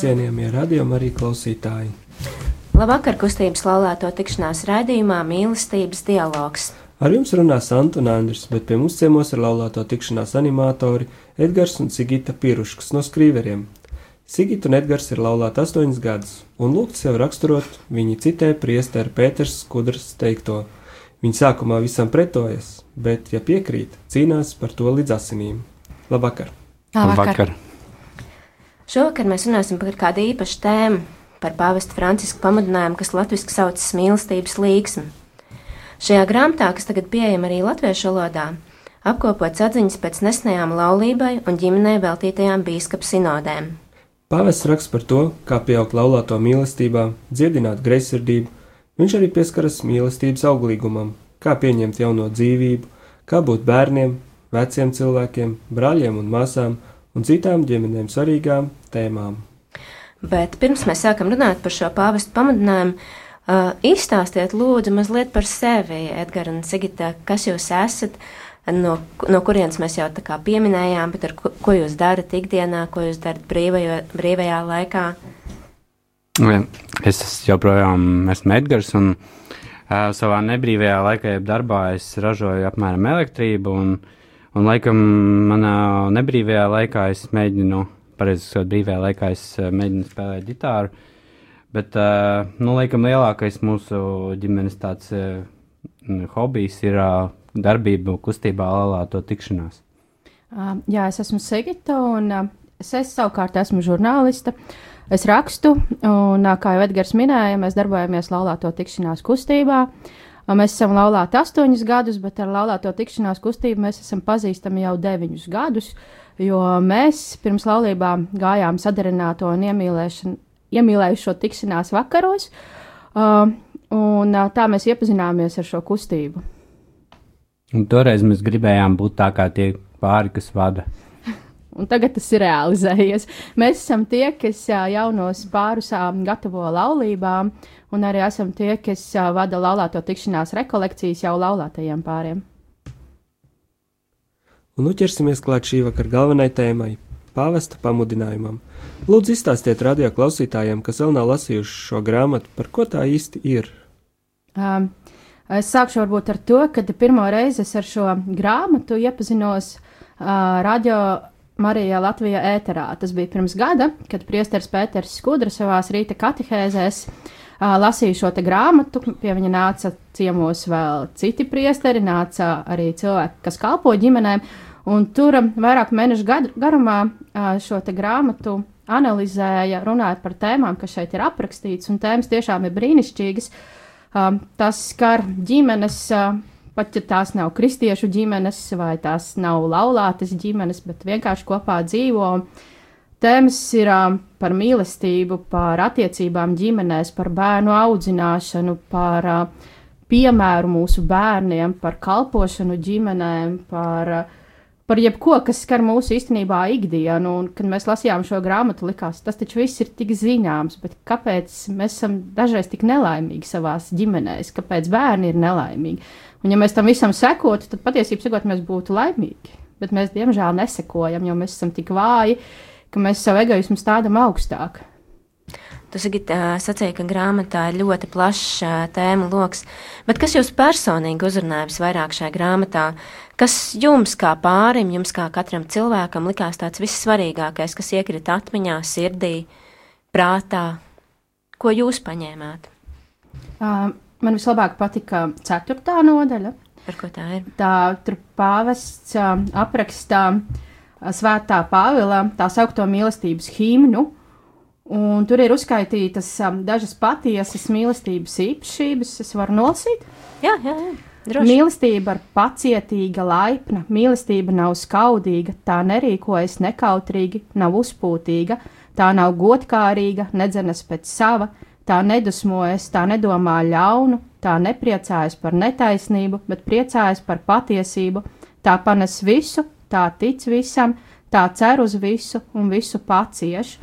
Cienījamie radiokamā arī klausītāji. Labvakar, kustības laulāto tikšanās raidījumā mīlestības dialogs. Ar jums runā Santa un Andris, bet pie mums ciemos ir laulāto tikšanās animatori Edgars un Sigita Piruškas no skrīveriem. Sigita un Edgars ir laulāti astoņus gadus, un lūgts jau raksturot, viņi citē priesteru Pēters Skudras teikto. Viņi sākumā visam pretojas, bet, ja piekrīt, cīnās par to līdz asinīm. Labvakar! Labvakar. Labvakar. Šovakar mēs runāsim par kādu īpašu tēmu, par pāvesta Franciska pamudinājumu, kas latviešu saucas mīlestības līgsmi. Šajā grāmatā, kas tagad pieejama arī latviešu valodā, apkopots atziņas pēc nesenajām laulībai un ģimenei veltītajām bīskapa sinodēm. Pāvests raksta par to, kā pieaugt laulāto mīlestībā, dziedināt greizsirdību, viņš arī pieskaras mīlestības auglīgumam, kā pieņemt jauno dzīvību, kā būt bērniem, veciem cilvēkiem, brāļiem un māsām, un citām ģimenēm svarīgām tēmām. Bet pirms mēs sākam runāt par šo pāvestu pamudinājumu, uh, izstāstiet lūdzu mazliet par sevi, Edgars un Sigita, kas jūs esat, no, no kurienes mēs jau tā kā pieminējām, bet ar ko, ko jūs darat ikdienā, ko jūs darat brīvajo, brīvajā laikā? Es joprojām esmu Edgars, un uh, savā nebrīvajā laikā, jeb darbā, es ražoju apmēram elektrību, un uh, Un, laikam, manā nebrīvajā laikā es mēģinu, pareizi sakot, brīvajā laikā es eh, mēģinu spēlēt ģitāru. Bet, uh, nu, laikam, lielākais mūsu ģimenes tāds uh, hobijs ir darbība kustībā Lalāto tikšanās. Jā, es esmu Sigita, un es, es savukārt esmu žurnāliste. Es rakstu, un, kā jau Edgars minēja, mēs darbojamies Lalāto tikšanās kustībā. Uh, Mēs esam laulāti astoņus gadus, bet ar laulāto tikšanās kustību mēs esam pazīstami jau deviņus gadus, jo mēs pirms laulībām gājām sadarināto un iemīlējušo tikšanās vakaros, uh, un uh, tā mēs iepazināmies ar šo kustību. Un toreiz mēs gribējām būt tā kā tie pāri, kas vada. Un tagad tas ir realizējies. Mēs esam tie, kas jaunos pārus gatavo laulībām, un arī esam tie, kas vada laulāto tikšanās rekolekcijas jau laulātajiem pāriem. Un nu ķersimies klāt šī vakara galvenajai tēmai - pāvesta pamudinājumam. Lūdzu, izstāstiet radio klausītājiem, kas vēl nav lasījuši šo grāmatu, par ko tā īsti ir. Um, es sākšu varbūt ar to, ka pirmo reizi es ar šo grāmatu iepazinos uh, radio Marijā Latvijā ēterā. Tas bija pirms gada, kad priesteris Pēters Skudra savās rīta katehēzēs uh, lasīju šo grāmatu. Pie viņa nāca ciemos vēl citi priesteri, nāca arī cilvēki, kas kalpo ģimenēm. Un tur vairāk mēnešu garumā šo grāmatu analizēja, runājot par tēmām, kas šeit ir aprakstīts, un tēmas tiešām ir brīnišķīgas. Tas skar ģimenes, pat ja tās nav kristiešu ģimenes vai tās nav laulātas ģimenes, bet vienkārši kopā dzīvo. Tēmas ir par mīlestību, par attiecībām ģimenēs, par bērnu audzināšanu, par piemēru mūsu bērniem, par kalpošanu ģimenēm, par, uh, par jebko, kas skar mūsu īstenībā ikdienu. Un, kad mēs lasījām šo grāmatu, likās, tas taču viss ir tik zināms, bet kāpēc mēs esam dažreiz tik nelaimīgi savās ģimenēs, kāpēc bērni ir nelaimīgi? Un, ja mēs tam visam sekotu, tad patiesībā mēs būtu laimīgi. Bet mēs, diemžēl, nesekojam, jo mēs esam tik vāji, ka mēs savu egoismu stādām augstāk. Tu sacīji, ka grāmatā ir ļoti plašs tēmu lokus, bet kas jūs personīgi uzrunāja visvairāk šajā grāmatā? Kas jums, kā pārim, jums kā katram cilvēkam, likās tāds vissvarīgākais, kas iekrita atmiņā, sirdī, prātā? Ko jūs paņēmāt? Uh, man vislabāk patika ceturtā nodaļa. Par ko tā ir? Tā tur pāvests uh, aprakstā uh, svētā Pāvila tā saukto mīlestības himnu. Un tur ir uzskaitītas um, dažas patiesas mīlestības īpašības. Es varu nolasīt. Jā, jā, jā. Droši. Mīlestība ir pacietīga, laipna, mīlestība nav skaudīga, tā nerīkojas nekautrīgi, nav uzpūtīga, tā nav godkārīga, nedzenas pēc sava, tā nedusmojas, tā nedomā ļaunu, tā nepriecājas par netaisnību, bet priecājas par patiesību, tā panes visu, tā tic visam, tā cer uz visu un visu pacieš.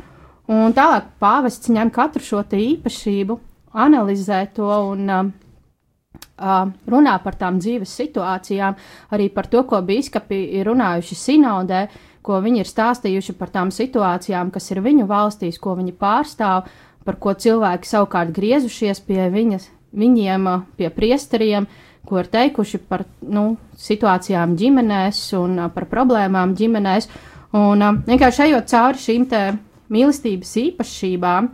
Un tālāk pāvests ņem katru šo īpašību, analizē to un uh, uh, runā par tām dzīves situācijām, arī par to, ko biskupi ir runājuši sinodē, ko viņi ir stāstījuši par tām situācijām, kas ir viņu valstīs, ko viņi pārstāv, par ko cilvēki savukārt griezušies pie viņas, viņiem, uh, pie priesteriem, ko ir teikuši par nu, situācijām ģimenēs un uh, par problēmām ģimenēs. Un uh, vienkārši ejot cauri šīm te mīlestības īpašībām,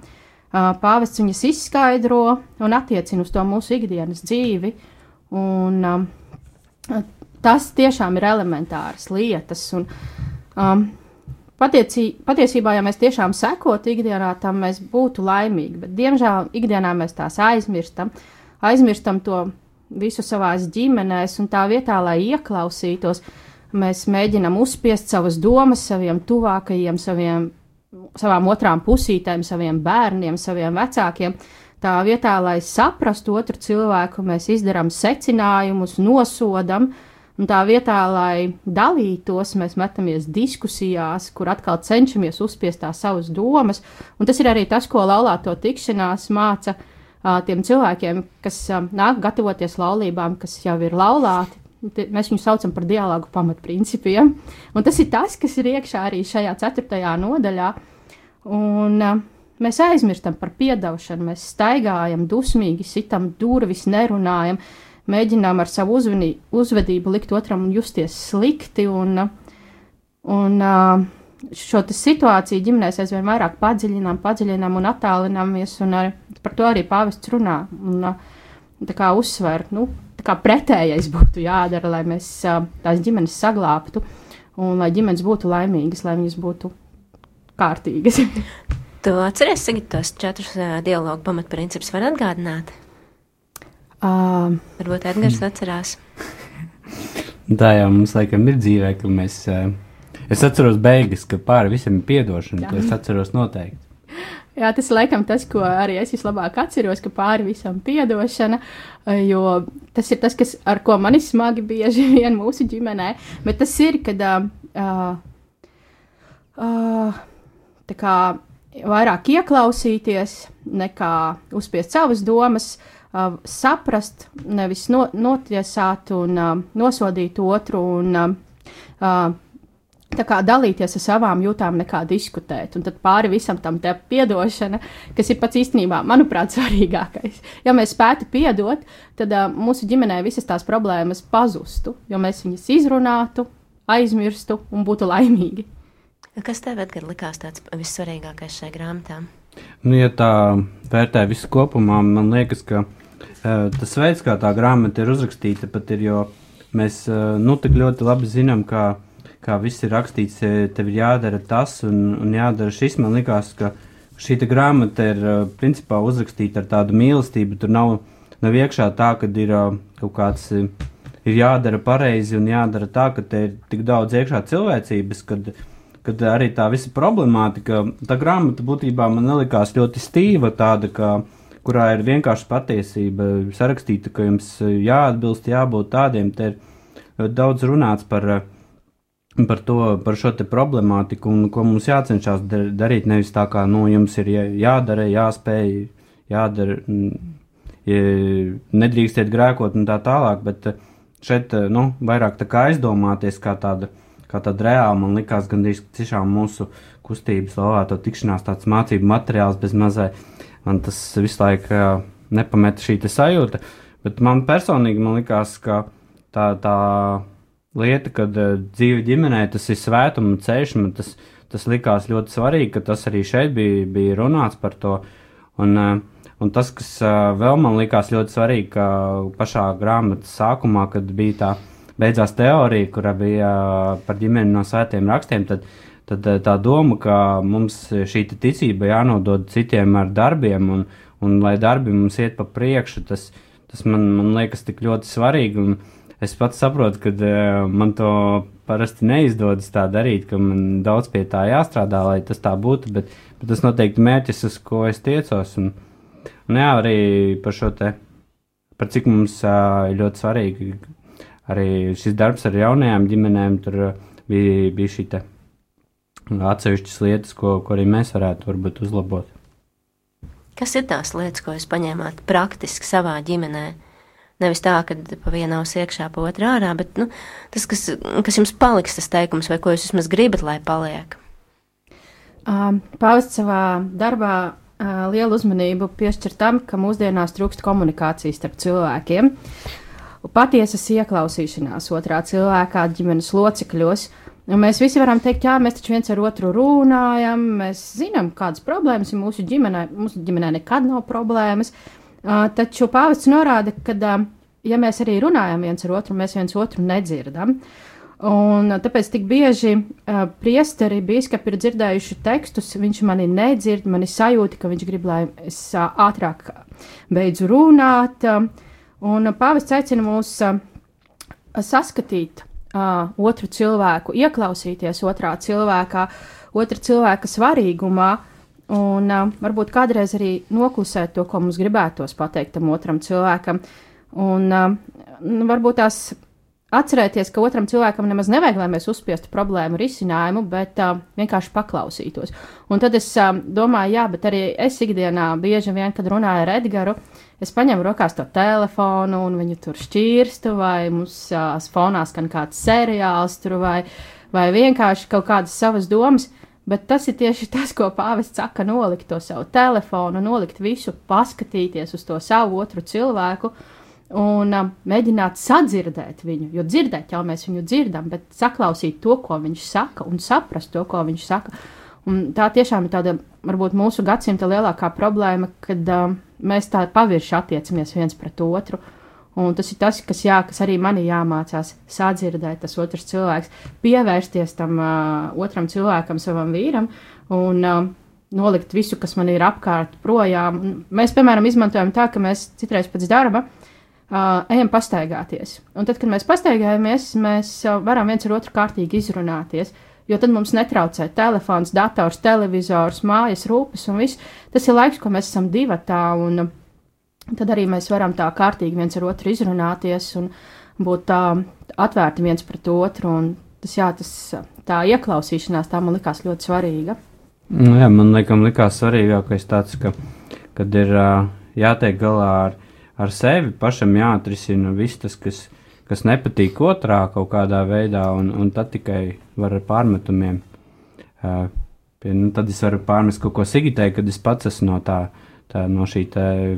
pāvests viņas izskaidro un attiecina uz to mūsu ikdienas dzīvi. Un, tas tiešām ir elementāras lietas. Un, um, patiecī, patiesībā, ja mēs tiešām sekotu ikdienā, tam mēs būtu laimīgi, bet diemžēl ikdienā mēs tās aizmirstam. Aizmirstam to visu savās ģimenēs, un tā vietā, lai ieklausītos, mēs mēģinam uzspiest savas domas saviem tuvākajiem, saviem savām otrām pusītēm, saviem bērniem, saviem vecākiem. Tā vietā, lai saprastu otru cilvēku, mēs izdarām secinājumus, nosodam, un tā vietā, lai dalītos, mēs metamies diskusijās, kur atkal cenšamies uzspiest tās savas domas. Un tas ir arī tas, ko laulāto tikšanās māca tiem cilvēkiem, kas nāk gatavoties laulībām, kas jau ir laulāti. Mēs viņu saucam par dialogu pamatprincipiem. Un tas ir tas, kas ir iekšā arī šajā ceturtajā nodaļā. Un, uh, mēs aizmirstam par piedošanu, mēs staigājam, dusmīgi sitam durvis, nerunājam, mēģinām ar savu uzvinī, uzvedību likt otram justies slikti. Un, un, uh, Šo situāciju ģimenēs aizvien vairāk padziļinām, padziļinām un attālināmies, un ar, par to arī pāvests runā. Un, uh, tā kā uzsver, nu, kā pretējais būtu jādara, lai mēs tās ģimenes saglābtu un lai ģimenes būtu laimīgas, lai viņas būtu kārtīgas. tu atceries, Sigit, tos četrus uh, dialogu pamatprincipus var atgādināt? Uh, Varbūt Edgars atcerās. Tā jau mums laikam ir dzīvē, ka mēs. Uh, es atceros beigas, ka pāri visam ir piedošana. To es atceros noteikti. Jā, tas laikam tas, ko arī es vislabāk atceros, ka pāri visam piedošana, jo tas ir tas, kas, ar ko man ir smagi bieži vien mūsu ģimenē, bet tas ir, kad uh, uh, tā kā vairāk ieklausīties, nekā uzspiest savas domas, uh, saprast, nevis no, notiesāt un uh, nosodīt otru un uh, tā kā dalīties ar savām jūtām, nekā diskutēt. Un tad pāri visam tam te piedošana, kas ir pats īstenībā, manuprāt, svarīgākais. Ja mēs spētu piedot, tad uh, mūsu ģimenē visas tās problēmas pazustu, jo mēs viņas izrunātu, aizmirstu un būtu laimīgi. Kas tev, Edgars, likās tāds vissvarīgākais šai grāmatā? Nu, ja tā vērtē visu kopumā, man liekas, ka uh, tas veids, kā tā grāmata ir uzrakstīta, pat ir, jo mēs uh, nu tik ļoti labi zinām, kā kā viss ir rakstīts, e, tev ir jādara tas un, un jādara šis. Man liekas, ka šī grāmata ir e, principā uzrakstīta ar tādu mīlestību. Tur nav, nav iekšā tā, ka ir e, kaut kāds. Ir jādara pareizi un jādara tā, ka te ir tik daudz iekšā cilvēcības, kad, kad arī tā visa problemātika, tā grāmata būtībā man nelikās ļoti stīva, tāda, ka, kurā ir vienkārši patiesība sarakstīta, ka jums jāatbilst, jābūt tādiem. Te ir daudz runāts par uh, par, to, par šo problemātiku un ko mums jācenšas darīt. Nevis tā kā nu, jums ir jādara, jāspēj, jādara, nedrīkstiet grēkot un tā tālāk, bet šeit nu, vairāk tā kā aizdomāties kā tāda, kā tāda reāla, man likās gandrīz tiešām mūsu kustības laulāto tikšanās tāds mācību materiāls bez mazai. Man tas visu laiku nepameta šī sajūta, bet man personīgi man likās, ka tā, tā lieta, kad uh, dzīve ģimenē tas ir svētuma ceļš. Man tas, tas likās ļoti svarīgi, ka tas arī šeit bija, bija runāts par to. Un, uh, un tas, kas uh, vēl man likās ļoti svarīgi, ka pašā grāmatas sākumā, kad bija tā beidzās teorija, kurā bija uh, par ģimeni no svētiem rakstiem, tad tad eh, tā doma, ka mums šī ticība jānodod citiem ar darbiem, un, un lai darbi mums iet pa priekšu, tas, tas man, man liekas tik ļoti svarīgi. Es pats saprotu, ka uh, man to parasti neizdodas tā darīt, ka man daudz pie tā jāstrādā, lai tas tā būtu, bet, bet tas noteikti mērķis, uz ko es tiecos. Un, un jā, arī par šo te, par cik mums uh, ļoti svarīgi arī šis darbs ar jaunajām ģimenēm, tur bija, bija šī te atsevišķas lietas, ko, ko arī mēs varētu varbūt uzlabot. Kas ir tās lietas, ko jūs paņēmāt praktiski savā ģimenē? Nevis tā, ka pa vienu ausu iekšā, pa otru ārā, bet nu, tas, kas, kas jums paliks, tas teikums, vai ko jūs vismaz gribat, lai paliek. Um, Pāvests savā darbā uh, lielu uzmanību piešķir tam, ka mūsdienās trūkst komunikācijas starp cilvēkiem. Patiesas ieklausīšanās otrā cilvēkā, ģimenes locekļos. Un mēs visi varam teikt, jā, mēs taču viens ar otru runājam, mēs zinām, kādas problēmas ir mūsu ģimenē. Mūsu ģimenē nekad nav problēmas. Uh, taču pāvests norāda, ka, ja mēs arī runājam viens ar otru, mēs viens otru nedzirdam. Un tāpēc tik bieži uh, priesteri, biskupi ir dzirdējuši tekstus, viņš mani nedzird, mani sajūta, ka viņš grib, lai es uh, ātrāk beidzu runāt. Uh, un pāvests aicina mūs uh, saskatīt uh, otru cilvēku, ieklausīties otrā cilvēkā, otra cilvēka svarīgumā, uh, Un uh, varbūt kādreiz arī noklusēt to, ko mums gribētos pateikt tam otram cilvēkam. Un uh, varbūt tās atcerēties, ka otram cilvēkam nemaz nevajag, lai mēs uzspiestu problēmu risinājumu, bet uh, vienkārši paklausītos. Un tad es uh, domāju, jā, bet arī es ikdienā bieži vien, kad runāju ar Edgars, es paņemu rokās to telefonu un viņu tur šķirstu, vai mums uh, fonā skan kāds seriāls tur, vai, vai vienkārši kaut kādas savas domas. Uh, Bet tas ir tieši tas, ko pāvests saka, nolikt to savu telefonu, nolikt visu, paskatīties uz to savu otru cilvēku un uh, mēģināt sadzirdēt viņu. Jo dzirdēt jau mēs viņu dzirdam, bet saklausīt to, ko viņš saka, un saprast to, ko viņš saka. Un tā tiešām ir tāda, varbūt mūsu gadsimta lielākā problēma, kad uh, mēs tā pavirši attiecamies viens pret otru. Uh, Un tas ir tas, kas, jā, kas arī man ir jāmācās sadzirdēt, tas otrs cilvēks, pievērsties tam uh, otram cilvēkam, savam vīram un uh, nolikt visu, kas man ir apkārt, projām. Un mēs, piemēram, izmantojam tā, ka mēs citreiz pēc darba uh, ejam pastaigāties. Un tad, kad mēs pastaigājamies, mēs uh, varam viens ar otru kārtīgi izrunāties. Jo tad mums netraucē telefons, dators, televizors, mājas rūpes un viss. Tas ir laiks, ko mēs esam divi tā. Un, uh, tad arī mēs varam tā kārtīgi viens ar otru izrunāties un būt tā atvērti viens pret otru. Tas, jā, tas, tā ieklausīšanās tā man likās ļoti svarīga. Nu, jā, man liekas, likās svarīgākais tāds, ka, kad ir jātiek galā ar, ar sevi, pašam jāatrisina viss tas, kas, kas nepatīk otrā kaut kādā veidā, un, un tad tikai var ar pārmetumiem. Uh, pie, nu, tad es varu pārmest kaut ko Sigitai, kad es pats esmu no tā uh, tā, no šī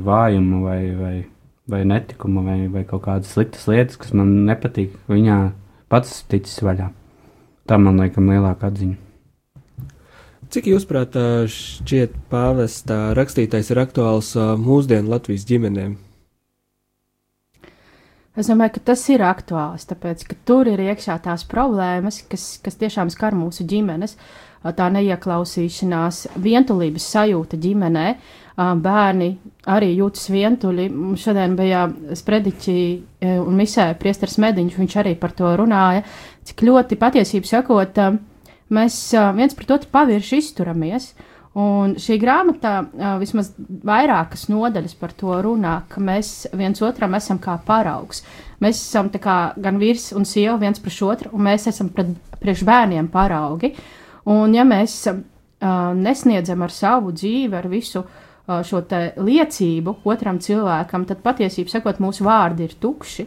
vājuma vai, vai, vai netikuma vai, vai kaut kādas sliktas lietas, kas man nepatīk, viņā pats ticis vaļā. Tā man liekas lielākā atziņa. Cik jūs prāt šķiet pāvesta rakstītais ir aktuāls mūsdienu Latvijas ģimenēm? Es domāju, ka tas ir aktuāls, tāpēc, ka tur ir iekšā tās problēmas, kas, kas tiešām skar mūsu ģimenes, tā neieklausīšanās, vientulības sajūta ģimenē, bērni arī jūtas vientuļi. Mums šodien bija sprediķi un misē priesteris Mediņš, viņš arī par to runāja, cik ļoti patiesību sakot, mēs viens pret otru pavirši izturamies. Un šī grāmatā vismaz vairākas nodaļas par to runā, ka mēs viens otram esam kā paraugs. Mēs esam kā gan vīrs un sieva viens pret otru, un mēs esam pret, priekš bērniem paraugi. Un ja mēs uh, nesniedzam ar savu dzīvi, ar visu uh, šo liecību otram cilvēkam, tad patiesībā sakot, mūsu vārdi ir tukši.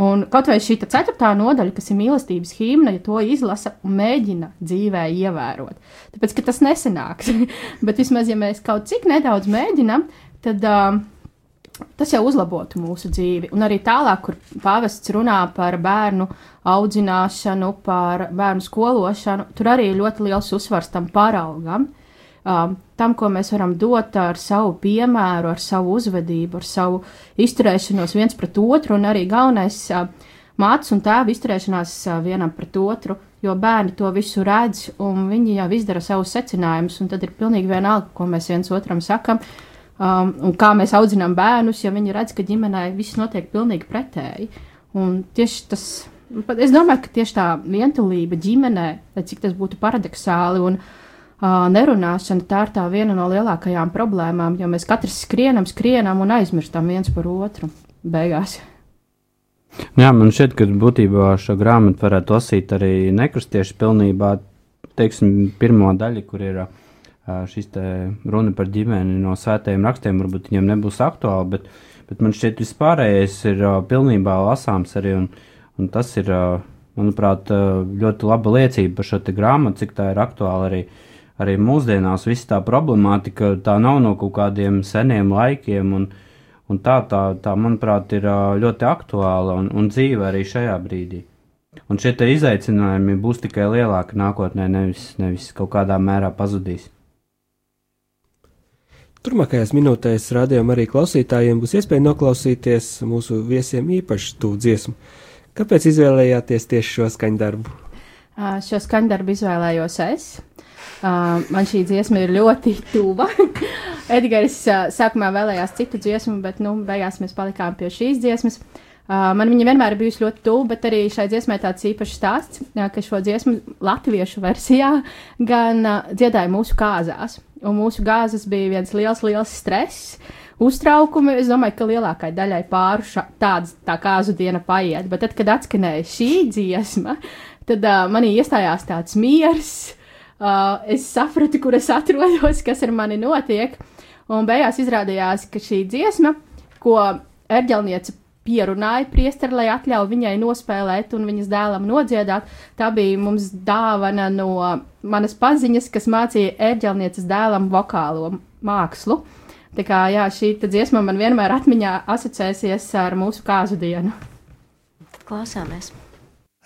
Un kaut vai šī ceturtā nodaļa, kas ir mīlestības himna, ja to izlasa un mēģina dzīvē ievērot. Tāpēc, ka tas nesenāks. Bet vismaz, ja mēs kaut cik nedaudz mēģinām, tad uh, tas jau uzlabotu mūsu dzīvi. Un arī tālāk, kur pāvests runā par bērnu audzināšanu, par bērnu skološanu, tur arī ļoti liels uzsvars tam paraugam um, tam, ko mēs varam dot ar savu piemēru, ar savu uzvedību, ar savu izturēšanos viens pret otru, un arī galvenais. Uh, mātes un tēva izturēšanās vienam pret otru, jo bērni to visu redz un viņi jau izdara savus secinājumus, un tad ir pilnīgi vienalga, ko mēs viens otram sakam. Um, un kā mēs audzinām bērnus, ja viņi redz, ka ģimenē viss notiek pilnīgi pretēji. Un tieši tas, es domāju, ka tieši tā vientulība ģimenē, cik tas būtu paradoxāli un uh, nerunāšana, tā ir tā viena no lielākajām problēmām, jo mēs katrs skrienam, skrienam un aizmirstam viens par otru beigās. Jā, man šķiet, ka būtībā šo grāmatu varētu lasīt arī nekristieši pilnībā. Teiksim, pirmo daļu, kur ir šis runa par ģimeni no svētajiem rakstiem, varbūt viņiem nebūs aktuāli, bet, bet man šķiet, vispārējais ir pilnībā lasāms arī. Un, un tas ir, manuprāt, ļoti laba liecība par šo grāmatu, cik tā ir aktuāla arī, arī mūsdienās. Visa tā problemātika tā nav no kaut kādiem seniem laikiem. Un, Un tā, tā, tā, manuprāt, ir ļoti aktuāla un, un dzīva arī šajā brīdī. Un šie izaicinājumi būs tikai lielāki nākotnē, nevis, nevis kaut kādā mērā pazudīs. Turmākajās minūtēs rādījumam arī klausītājiem būs iespēja noklausīties mūsu viesiem īpašu tūdu dziesmu. Kāpēc izvēlējāties tieši šo skaņdarbu? Šo skaņdarbu izvēlējos es. Uh, man šī dziesma ir ļoti tuva. Edgars uh, sākumā vēlējās citu dziesmu, bet nu, beigās mēs palikām pie šīs dziesmas. Uh, man viņa vienmēr ir bijusi ļoti tuva, bet arī šai dziesmai tāds īpašs stāsts, uh, ka šo dziesmu latviešu versijā gan uh, dziedāja mūsu kāzās. Un mūsu gāzes bija viens liels, liels stress. Uztraukumi, es domāju, ka lielākajai daļai pāru ša, tāds, tā kāzu diena paiet, bet tad, kad atskanēja šī dziesma, tad uh, manī iestājās tāds miers, uh, es sapratu, kur es atrodos, kas ar mani notiek. Un beigās izrādījās, ka šī dziesma, ko erģelniece pierunāja priesteri, lai atļautu viņai nospēlēt un viņas dēlam nodziedāt, tā bija mums dāvana no manas paziņas, kas mācīja erģelnieces dēlam vokālo mākslu. Tā kā jā, šī dziesma man vienmēr atmiņā asociēsies ar mūsu kāzu dienu. Klausāmies!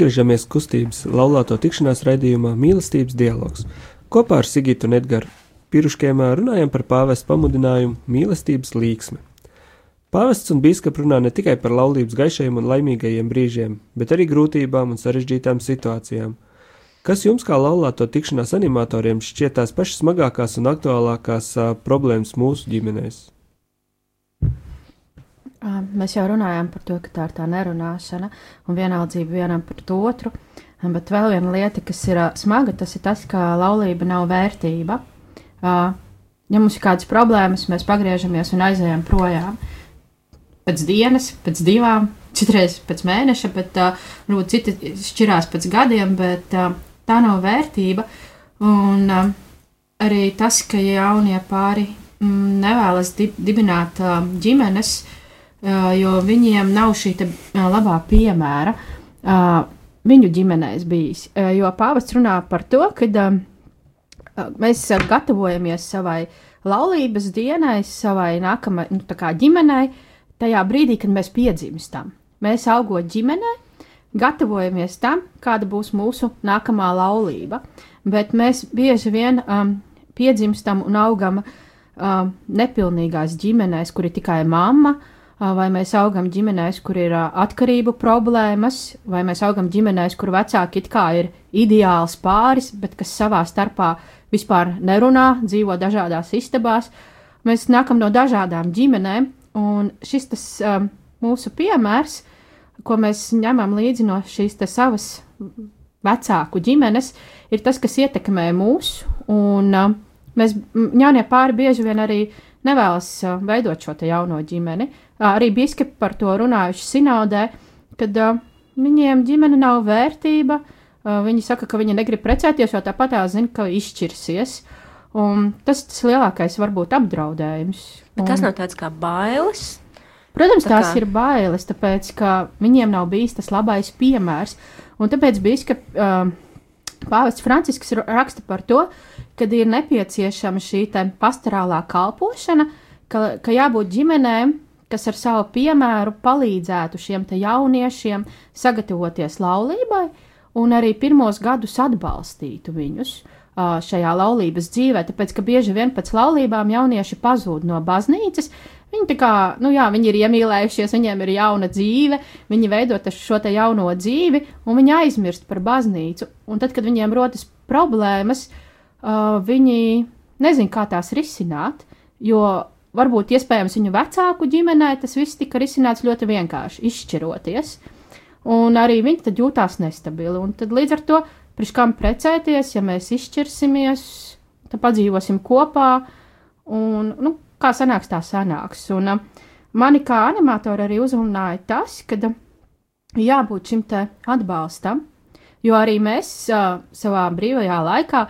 Atgriežamies kustības laulāto tikšanās raidījumā Mīlestības dialogs. Kopā ar Sigitu un Edgars Piruškiem runājam par pāvesta pamudinājumu mīlestības līksmi. Pāvests un biskupi runā ne tikai par laulības gaišajiem un laimīgajiem brīžiem, bet arī grūtībām un sarežģītām situācijām. Kas jums, kā laulāto tikšanās animatoriem, šķiet tās pašas smagākās un aktuālākās ā, problēmas mūsu ģimenēs? Mēs jau runājām par to, ka tā ir tā nerunāšana un vienaldzība vienam pret otru. Bet vēl viena lieta, kas ir smaga, tas ir tas, ka laulība nav vērtība. Ja mums ir kādas problēmas, mēs pagriežamies un aizējām projām. Pēc dienas, pēc divām, citreiz pēc mēneša, bet varbūt citi šķirās pēc gadiem, bet tā nav vērtība. Un arī tas, ka jaunie pāri mm, nevēlas di dibināt ģimenes, uh, jo viņiem nav šī labā piemēra viņu ģimenēs bijis. Jo pāvests runā par to, ka mēs gatavojamies savai laulības dienai, savai nākamajai nu, ģimenei, tajā brīdī, kad mēs piedzimstam. Mēs augot ģimenē, gatavojamies tam, kāda būs mūsu nākamā laulība. Bet mēs bieži vien um, piedzimstam un augam um, nepilnīgās ģimenēs, kur ir tikai mamma, uh, vai mēs augam ģimenēs, kur ir uh, atkarību problēmas, vai mēs augam ģimenēs, kur vecāki it kā ir ideāls pāris, bet kas savā starpā vispār nerunā, dzīvo dažādās istabās. Mēs nākam no dažādām ģimenēm, un šis tas um, mūsu piemērs, ko mēs ņemam līdzi no šīs savas vecāku ģimenes, ir tas, kas ietekmē mūs. Un, uh, mēs jaunie pāri bieži vien arī nevēlas veidot šo jauno ģimeni. Arī biskupi par to runājuši sinodē, kad viņiem ģimene nav vērtība. Viņi saka, ka viņi negrib precēties, jo tāpat tā zina, ka izšķirsies. Un tas tas lielākais varbūt apdraudējums. Bet tas nav tāds kā bailes. Protams, Tā tās kā- ir bailes, tāpēc ka viņiem nav bijis tas labais piemērs. Un tāpēc bija, ka uh, Pāvests Francisks raksta par to, ka ir nepieciešama šī pastorālā kalpošana, ka, ka jābūt ģimenēm, kas ar savu piemēru palīdzētu šiem jauniešiem sagatavoties laulībai un arī pirmos gadus atbalstītu viņus šajā laulības dzīvē, tāpēc ka bieži vien pēc laulībām jaunieši pazūd no baznīcas. Viņi, tā kā, nu jā, viņi ir iemīlējušies, viņiem ir jauna dzīve, viņi veido šo te jauno dzīvi, un viņi aizmirst par baznīcu. Un tad, kad viņiem rodas problēmas, uh, viņi nezin, kā tās risināt, jo varbūt iespējams viņu vecāku ģimenē tas viss tika risināts ļoti vienkārši, izšķiroties. Un arī viņi tad jūtās nestabili. Un tad līdz ar to, priekš kam precēties, ja mēs izšķirsimies, tad padzīvosim kopā. Un, nu, kā sanāks, tā sanāks. Un, uh, mani kā animatori arī uzrunāja tas, ka uh, jābūt šim te atbalstam, jo arī mēs uh, savā brīvajā laikā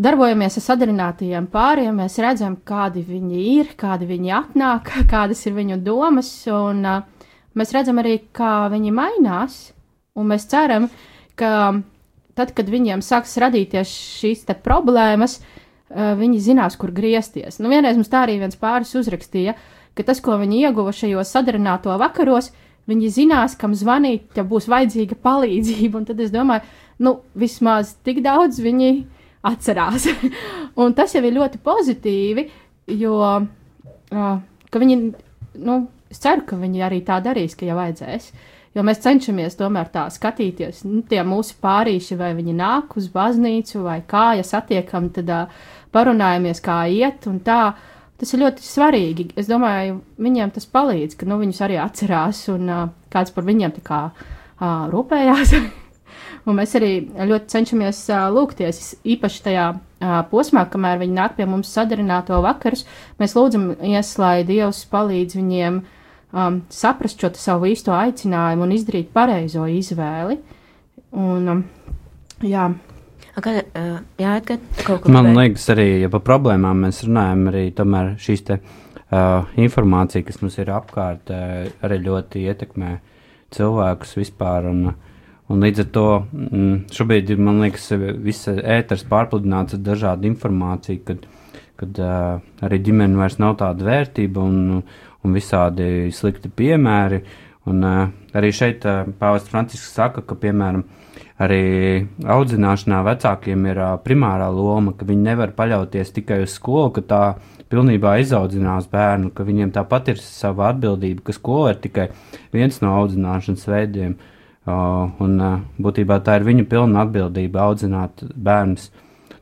darbojamies ar sadarinātajiem pāriem, mēs redzam, kādi viņi ir, kādi viņi atnāk, kādas ir viņu domas, un uh, mēs redzam arī, kā viņi mainās, un mēs ceram, ka tad, kad viņiem sāks radīties šīs problēmas, uh, viņi zinās, kur griezties. Nu, vienreiz mums tā arī viens pāris uzrakstīja, ka tas, ko viņi ieguva šajos sadarināto vakaros, viņi zinās, kam zvanīt, ja būs vajadzīga palīdzība. Un tad es domāju, nu, vismaz tik daudz viņi atcerās. un tas jau ir ļoti pozitīvi, jo uh, viņi, nu, es ceru, ka viņi arī tā darīs, ka jau vajadzēs. Jo mēs cenšamies tomēr tā skatīties, nu, tie mūsu pārīši, vai viņi nāk uz baznīcu, vai kā, ja satiekam, tad uh, parunājamies, kā iet, un tā. Tas ir ļoti svarīgi. Es domāju, viņiem tas palīdz, ka nu, viņus arī atcerās, un uh, kāds par viņiem tā kā uh, rūpējās. Un mēs arī ļoti cenšamies uh, lūgties, īpaši tajā uh, posmā, kamēr viņi nāk pie mums sadarināto vakarus. Mēs lūdzam, ies, lai Dievs palīdz viņiem um, saprast šo savu īsto aicinājumu un izdarīt pareizo izvēli. Un, um, jā, Kad, uh, jā, kad kaut ko Man gribēji? liekas, arī ja par problēmām mēs runājam, arī tomēr šīs te, uh, informācija, kas mums ir apkārt, uh, arī ļoti ietekmē cilvēkus vispār. Un, un līdz ar to mm, šobrīd ir, liekas, visa ēters pārpludināts ar dažādu informāciju, kad, kad uh, arī ģimene vairs nav tāda vērtība un, un visādi slikti piemēri. Un, uh, arī šeit uh, Pāvests Francisks saka, ka, piemēram, arī audzināšanā vecākiem ir uh, primārā loma, ka viņi nevar paļauties tikai uz skolu, ka tā pilnībā izaudzinās bērnu, ka viņiem tāpat ir sava atbildība, ka skola ir tikai viens no audzināšanas veidiem. Uh, un uh, būtībā tā ir viņu pilna atbildība audzināt bērnus.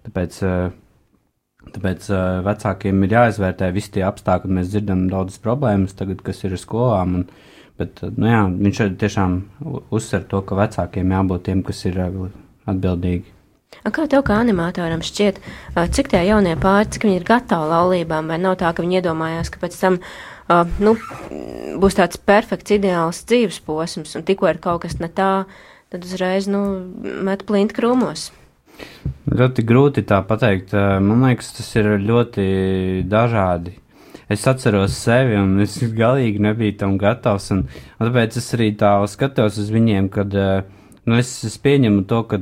Tāpēc, uh, tāpēc uh, vecākiem ir jāizvērtē visi tie apstākļi. Mēs dzirdam daudzas problēmas, tagad, kas ir ar skolām. Un, bet, nu, jā, viņš arī tiešām uzsver to, ka vecākiem jābūt tiem, kas ir atbildīgi. Kā tev kā animatoram šķiet, cik tie jaunie pāri, cik viņi ir gatavi laulībām, vai nav tā, ka viņi iedomājās, ka pēc tam uh, nu, būs tāds perfekts, ideāls dzīves posms, un tikko ir kaut kas ne tā, tad uzreiz nu, met plinti krūmos. Ļoti grūti tā pateikt. Man liekas, tas ir ļoti dažādi. Es atceros sevi, un es galīgi nebiju tam gatavs. Un, un tāpēc es arī tā skatos uz viņiem, kad nu, es, es pieņemu to, ka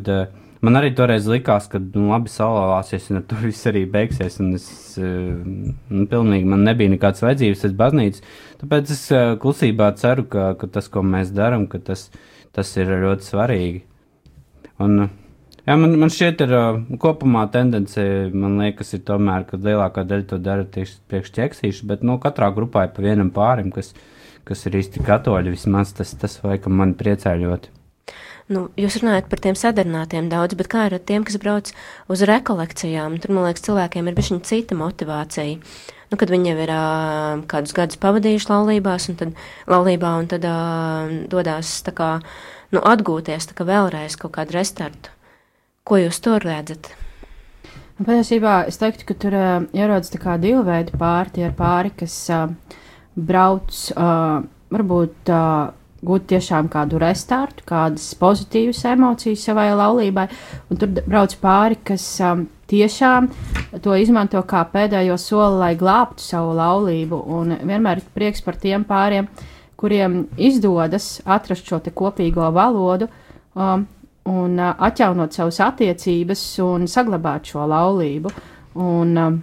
man arī toreiz likās, ka nu, labi salāsies, un ar to viss arī beigsies. Es eh, nu, pilnīgi man nebija nekādas vajadzības pēc baznīcas. Tāpēc es eh, klusībā ceru, ka, ka tas, ko mēs darām, tas, tas ir ļoti svarīgi. Un, jā, man, man šķiet, ir kopumā tendence, man liekas, ir tomēr, ka lielākā daļa to dara tieši priekš ķeksīšu, bet nu, katrā grupā ir pa vienam pārim, kas, kas ir īsti katoļi. Vismaz tas, tas laikam man priecē ļoti. Nu, jūs runājat par tiem sadarinātiem daudz, bet kā ir ar tiem, kas brauc uz rekolekcijām? Tur, man liekas, cilvēkiem ir bijusi cita motivācija. Nu, kad viņi jau ir uh, kādus gadus pavadījuši laulībās, un tad, laulībā, un tad uh, dodas tā kā, nu, atgūties tā kā vēlreiz kaut kādu restartu. Ko jūs tur redzat? Un Patiesībā es teiktu, ka tur uh, ierodas divu veidu pāri. Tie ir pāri, kas uh, brauc, uh, varbūt uh, gūt tiešām kādu restartu, kādas pozitīvas emocijas savai laulībai, un tur brauc pāri, kas um, tiešām to izmanto kā pēdējo soli, lai glābtu savu laulību. Un vienmēr ir prieks par tiem pāriem, kuriem izdodas atrast šo kopīgo valodu. Um, un uh, atjaunot savas attiecības un saglabāt šo laulību. Un, um,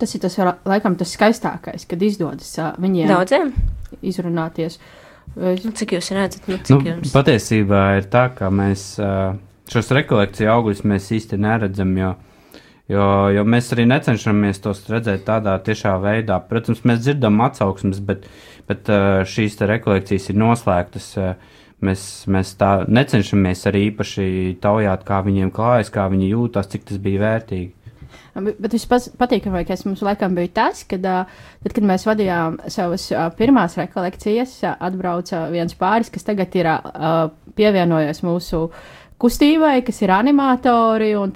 tas ir tas, laikam, tas skaistākais, kad izdodas uh, viņiem Daudziem? izrunāties. Es, Nu, cik jūs redzat? Nu, Nu, cik jums? patiesībā ir tā, ka mēs šos rekolekciju augļus mēs īsti neredzam, jo, jo, jo mēs arī necenšamies tos redzēt tādā tiešā veidā. Protams, mēs dzirdam atsauksmes, bet, bet šīs rekolekcijas ir noslēgtas. Mēs, mēs tā necenšamies arī īpaši taujāt, kā viņiem klājas, kā viņi jūtas, cik tas bija vērtīgi. Bet vispatīkamākais mums laikam bija tas, kad, tad, kad mēs vadījām savas pirmās rekolekcijas, atbrauca viens pāris, kas tagad ir pievienojies mūsu kustībai, kas ir animatori un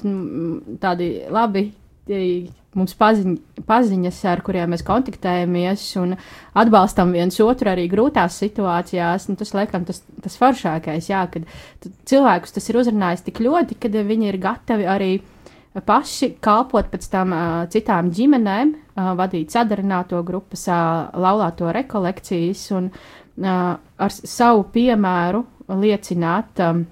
tādi labi mums paziņ, paziņas, ar kuriem mēs kontaktējamies un atbalstam viens otru arī grūtās situācijās. Nu, tas, laikam, tas, tas foršākais, jā, kad cilvēkus tas ir uzrunājis tik ļoti, kad viņi ir gatavi arī paši kalpot pēc tam uh, citām ģimenēm, uh, vadīt sadarināto grupas, uh, laulāto rekolekcijas un uh, ar savu piemēru liecināt um,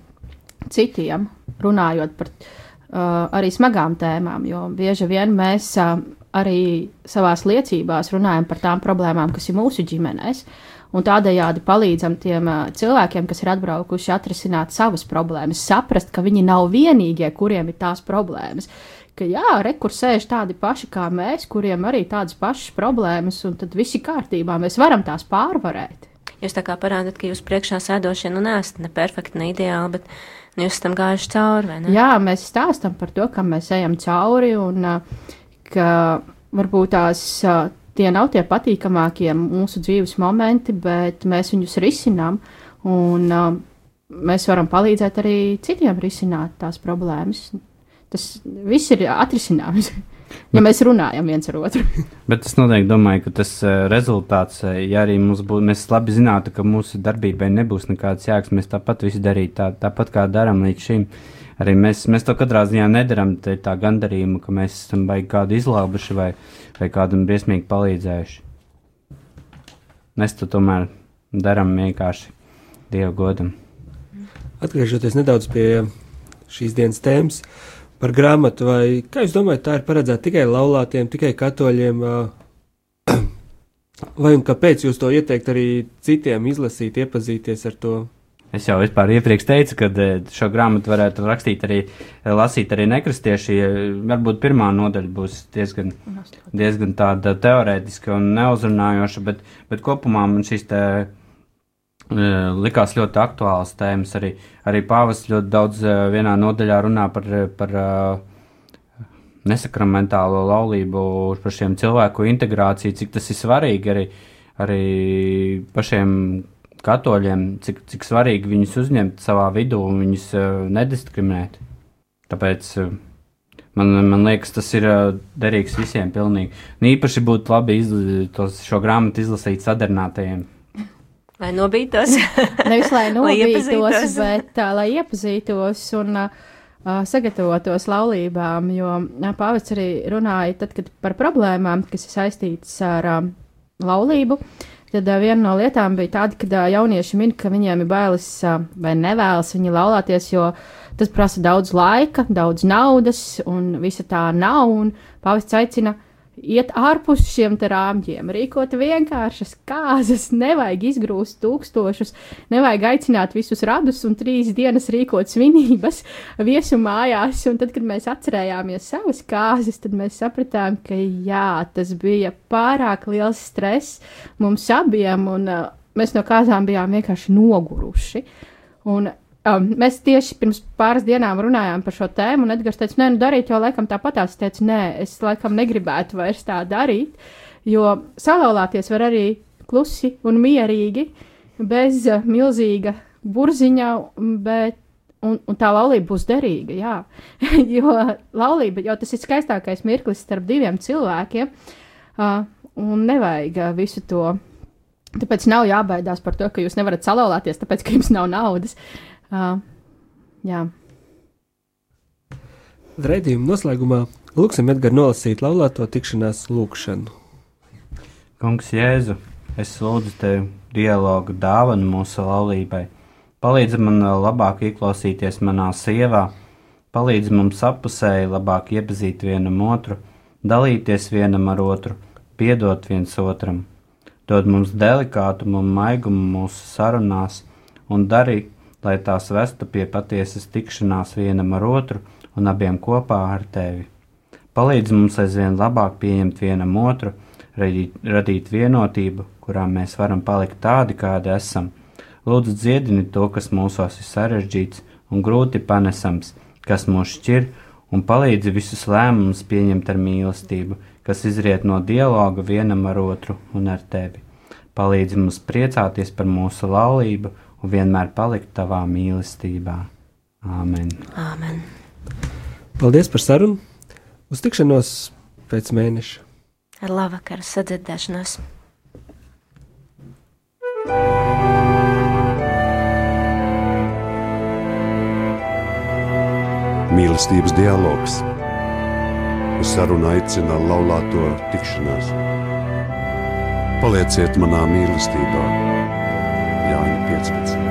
citiem, runājot par uh, arī smagām tēmām, jo bieži vien mēs uh, arī savās liecībās runājam par tām problēmām, kas ir mūsu ģimenēs. Un tādējādi palīdzam tiem uh, cilvēkiem, kas ir atbraukuši atrisināt savas problēmas, saprast, ka viņi nav vienīgie, kuriem ir tās problēmas. Ka jā, rekur sēž tādi paši kā mēs, kuriem arī tādas pašas problēmas, un tad viss ir kārtībā, mēs varam tās pārvarēt. Jūs tā kā parādāt, ka jūs priekšā sēdošie nu neesat ne perfekti, ne ideāli, bet nu, jūs tam gājuši cauri, vai ne? Jā, mēs stāstām par to, kam mēs ejam cauri, un uh, ka varbūt tās uh, tie nav tie patīkamākie mūsu dzīves momenti, bet mēs viņus risinām, un uh, mēs varam palīdzēt arī citiem risināt tās problēmas. Tas viss ir atrisināms, ja mēs runājam viens ar otru. Bet es noteikti domāju, ka tas uh, rezultāts, uh, ja arī mums būtu, mēs labi zinātu, ka mūsu darbībai nebūs nekāds jēgas, mēs tāpat visu darītu tā, tāpat kā darām līdz šim. Arī mēs, mēs to katrā ziņā nedaram te tā gandarījumu, ka mēs esam baigi kādu izlābuši vai, vai kādam briesmīgi palīdzējuši. Mēs to tomēr darām vienkārši Dieva godam. Atgriežoties nedaudz pie šīs dienas tēmas par grāmatu, vai kā jūs domājat, tā ir paredzēta tikai laulātiem, tikai katoļiem, vai un kāpēc jūs to ieteikt arī citiem izlasīt, iepazīties ar to? Es jau vispār iepriekš teicu, ka eh, šo grāmatu varētu rakstīt arī, eh, lasīt arī nekristieši. Varbūt pirmā nodaļa būs diezgan, diezgan tāda teorētiska un neuzrunājoša, bet, bet kopumā man šīs te eh, likās ļoti aktuāls tēmas. Arī, arī pāvis ļoti daudz vienā nodaļā runā par, par nesakramentālo laulību, par šiem cilvēku integrāciju, cik tas ir svarīgi arī, arī pašiem katoļiem, cik, cik svarīgi viņus uzņemt savā vidū un viņus uh, nediskriminēt. Tāpēc uh, man, man liekas, tas ir uh, derīgs visiem pilnīgi. Un īpaši būtu labi tos, šo grāmatu izlasīt sadarbinātajiem. Lai nobītos. Nevis lai Lai nobītos, iepazītos. bet tā, lai iepazītos un uh, uh, sagatavotos laulībām. Jo uh, pāvis arī runāja tad, kad par problēmām, kas ir saistītas ar um, laulību. Tad uh, viena no lietām bija tāda, ka uh, jaunieši min, ka viņiem ir bailes uh, vai nevēlas viņi laulāties, jo tas prasa daudz laika, daudz naudas, un visa tā nav. Un pāvis aicina iet ārpus šiem rāmjiem, rīkot vienkāršas kārtas, nevajag izgrūst tūkstošus, nevajag aicināt visus radus un trīs dienas rīkot svinības viesu mājās. Un tad, kad mēs atcerējāmies savas kārtas, tad mēs sapratām, ka jā, tas bija pārāk liels stress mums abiem, un uh, mēs no kārtām bijām vienkārši noguruši. Un, um, mēs tieši pirms pāris dienām runājām par šo tēmu, un Edgars teica, nē, nu darīt jau laikam tāpatās. Es teicu, nē, es laikam negribētu vairs tā darīt, jo salauzties var arī klusi un mierīgi, bez uh, milzīga burziņa, bet un, un tā laulība būs derīga. Jā, jo laulība jau tas ir skaistākais mirklis starp diviem cilvēkiem, uh, un nevajag uh, visu to. Tāpēc nav jābaidās par to, ka jūs nevarat salauzties, tāpēc ka jums nav naudas. Uh, jā. Raidījuma noslēgumā lūksim Edgars nolasīt laulāto tikšanās lūkšanu. Kungs, Jēzu, es lūdzu tevi dialogu dāvanu mūsu laulībai. Palīdzi man vēl labāk ieklausīties manā sievā, palīdzi mums apusēji labāk iepazīt vienam otru, dalīties vienam ar otru, piedot viens otram. Dod mums delikātumu un maigumu mūsu sarunās un dari, lai tās vestu pie patiesas tikšanās vienam ar otru un abiem kopā ar tevi. Palīdz mums aizvien labāk pieņemt vienam otru, radīt, radīt vienotību, kurā mēs varam palikt tādi, kādi esam. Lūdzu, dziedini to, kas mūsos ir sarežģīts un grūti panesams, kas mūs šķir, un palīdzi visus lēmumus pieņemt ar mīlestību, kas izriet no dialoga vienam ar otru un ar tevi. Palīdzi mums priecāties par mūsu laulību un vienmēr palikt tavā mīlestībā. Āmen! Āmen. Paldies par sarunu! Uz tikšanos pēc mēneša! Ar labvakaru sadzirdēšanos. Mīlestības dialogs. Uz sarunu aicina laulāto tikšanās. Palieciet manā mīlestībā, Jāņa 15.